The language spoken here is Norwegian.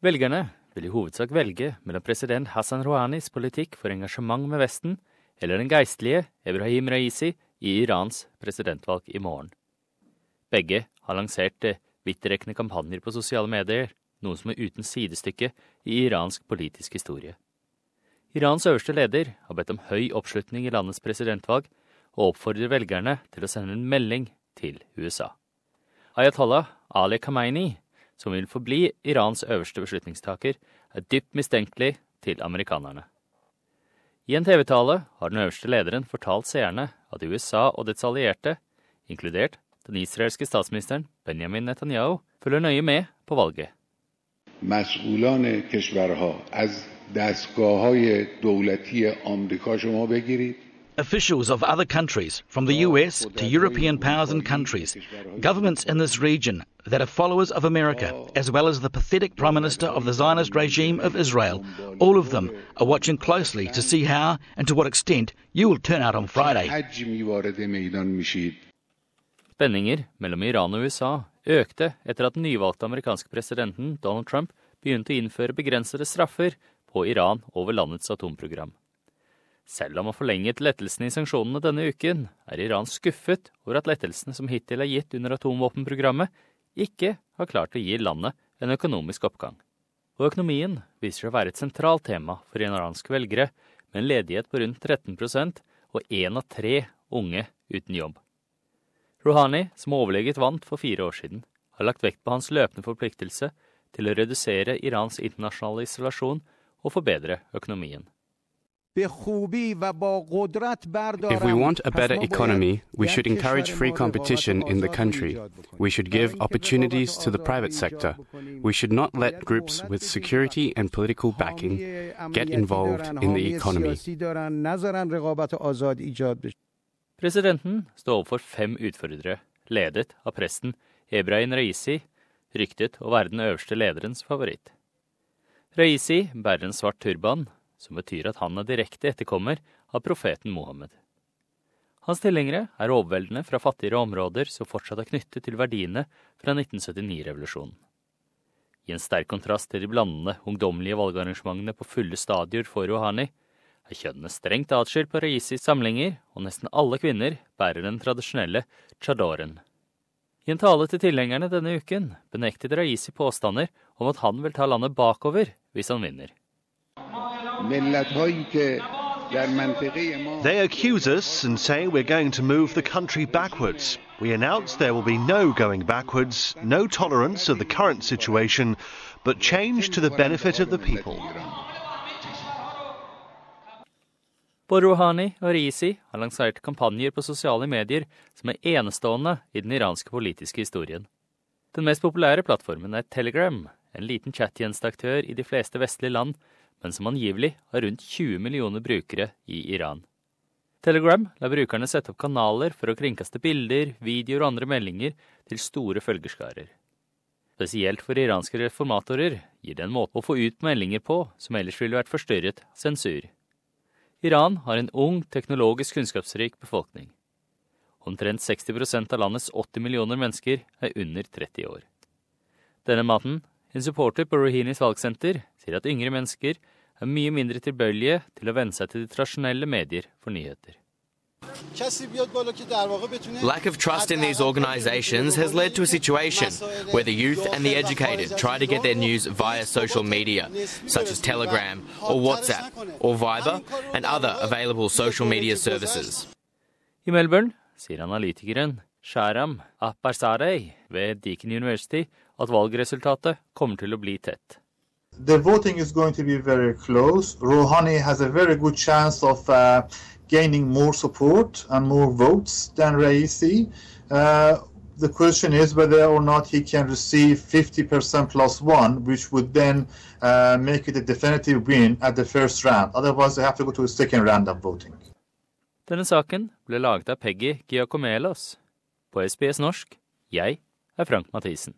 Velgerne vil i hovedsak velge mellom president Hassan Rouhanis politikk for engasjement med Vesten eller den geistlige Ebrahim Raisi i Irans presidentvalg i morgen. Begge har lansert eh, vidtrekkende kampanjer på sosiale medier, noe som er uten sidestykke i iransk politisk historie. Irans øverste leder har bedt om høy oppslutning i landets presidentvalg, og oppfordrer velgerne til å sende en melding til USA. Ayatollah Ali Khamenei, som vil forbli Irans øverste beslutningstaker, er dypt mistenkelig til amerikanerne. I en TV-tale har den øverste lederen fortalt seerne at USA og dets allierte, inkludert den israelske statsministeren Benjamin Netanyahu, følger nøye med på valget. مسئولان کشورها از دستگاه های دولتی آمریکا شما بگیرید Officials of other countries, from the US to European powers and countries, governments in this region that are followers of America, as well as the pathetic Prime Minister of the Zionist regime of Israel, all of them are watching closely to see how and to what extent you will turn out on Friday. Spenninger mellom Iran og USA økte etter at den nyvalgte amerikanske presidenten Donald Trump begynte å innføre begrensede straffer på Iran over landets atomprogram. Selv om han forlenget lettelsene i sanksjonene denne uken, er Iran skuffet over at lettelsene som hittil er gitt under atomvåpenprogrammet, ikke har klart å gi landet en økonomisk oppgang. Og økonomien viser seg å være et sentralt tema for iranske velgere, med en ledighet på rundt 13% og én av tre unge uten jobb. Rouhani, som overleget vant for fire år siden, har lagt vekt på hans løpende forpliktelse til å redusere Irans internasjonale isolasjon og forbedre økonomien. If we want a better economy, we should encourage free competition in the country. We should give opportunities to the private sector. We should not let groups with security and political backing get involved in the economy. Presidenten står overfor fem utfordrere, ledet av presten Ebrahim Raisi, ryktet å være den øverste lederens favoritt. Raisi bærer en svart turban, som betyr at han er direkte etterkommer av profeten Mohammed. Hans tilhengere er overveldende fra fattigere områder som fortsatt er knyttet til verdiene fra 1979-revolusjonen. I en sterk kontrast til de blandende, ungdommelige valgarrangementene på fulle stadier for Rouhani, er kjønnene strengt atskilt på Raisis samlinger, og nesten alle kvinner bærer den tradisjonelle chadoren. I en tale til tilhengerne denne uken benektet Raisi påstander om at han vil ta landet bakover hvis han vinner. They accuse us and say we're going to move the country backwards. We announce there will be no going backwards, no tolerance of the current situation, but change to the benefit of the people. Både Rouhani og Risi har lansert kampanjer på sosiale medier som er enestående i den iranske politiske historien. Den mest populære plattformen er Telegram, en liten chattjenesteaktør i de fleste vestlige land, men som angivelig har rundt 20 millioner brukere i Iran. Telegram lar brukerne sette opp kanaler for å kringkaste bilder, videoer og andre meldinger til store følgerskarer. Spesielt for iranske reformatorer gir det en måte å få ut meldinger på som ellers ville vært forstyrret sensur. Iran har en ung, teknologisk kunnskapsrik befolkning. Omtrent 60% av landets 80 millioner mennesker er under 30 år. Denne maten, en supporter på Rohinis valgsenter, sier at yngre mennesker er mye mindre tilbøyelige til å venne seg til de tradisjonelle medier for nyheter. Lack of trust in these organizations has led to a situation where the youth and the educated try to get their news via social media, such as Telegram or WhatsApp or Viber and other available social media services. I Melbourne sier analytikeren Sharam Aparsarei ved Deakin University at valgresultatet kommer til å bli tett. the voting is going to be very close. Rouhani has a very good chance of uh, gaining more support and more votes than Raisi. Uh, the question is whether or not he can receive 50% plus one, which would then uh, make it a definitive win at the first round. Otherwise, they have to go to a second round of voting. Denne saken ble laget av Peggy Giacomelos. På SBS norsk, jeg er Frank Mathisen.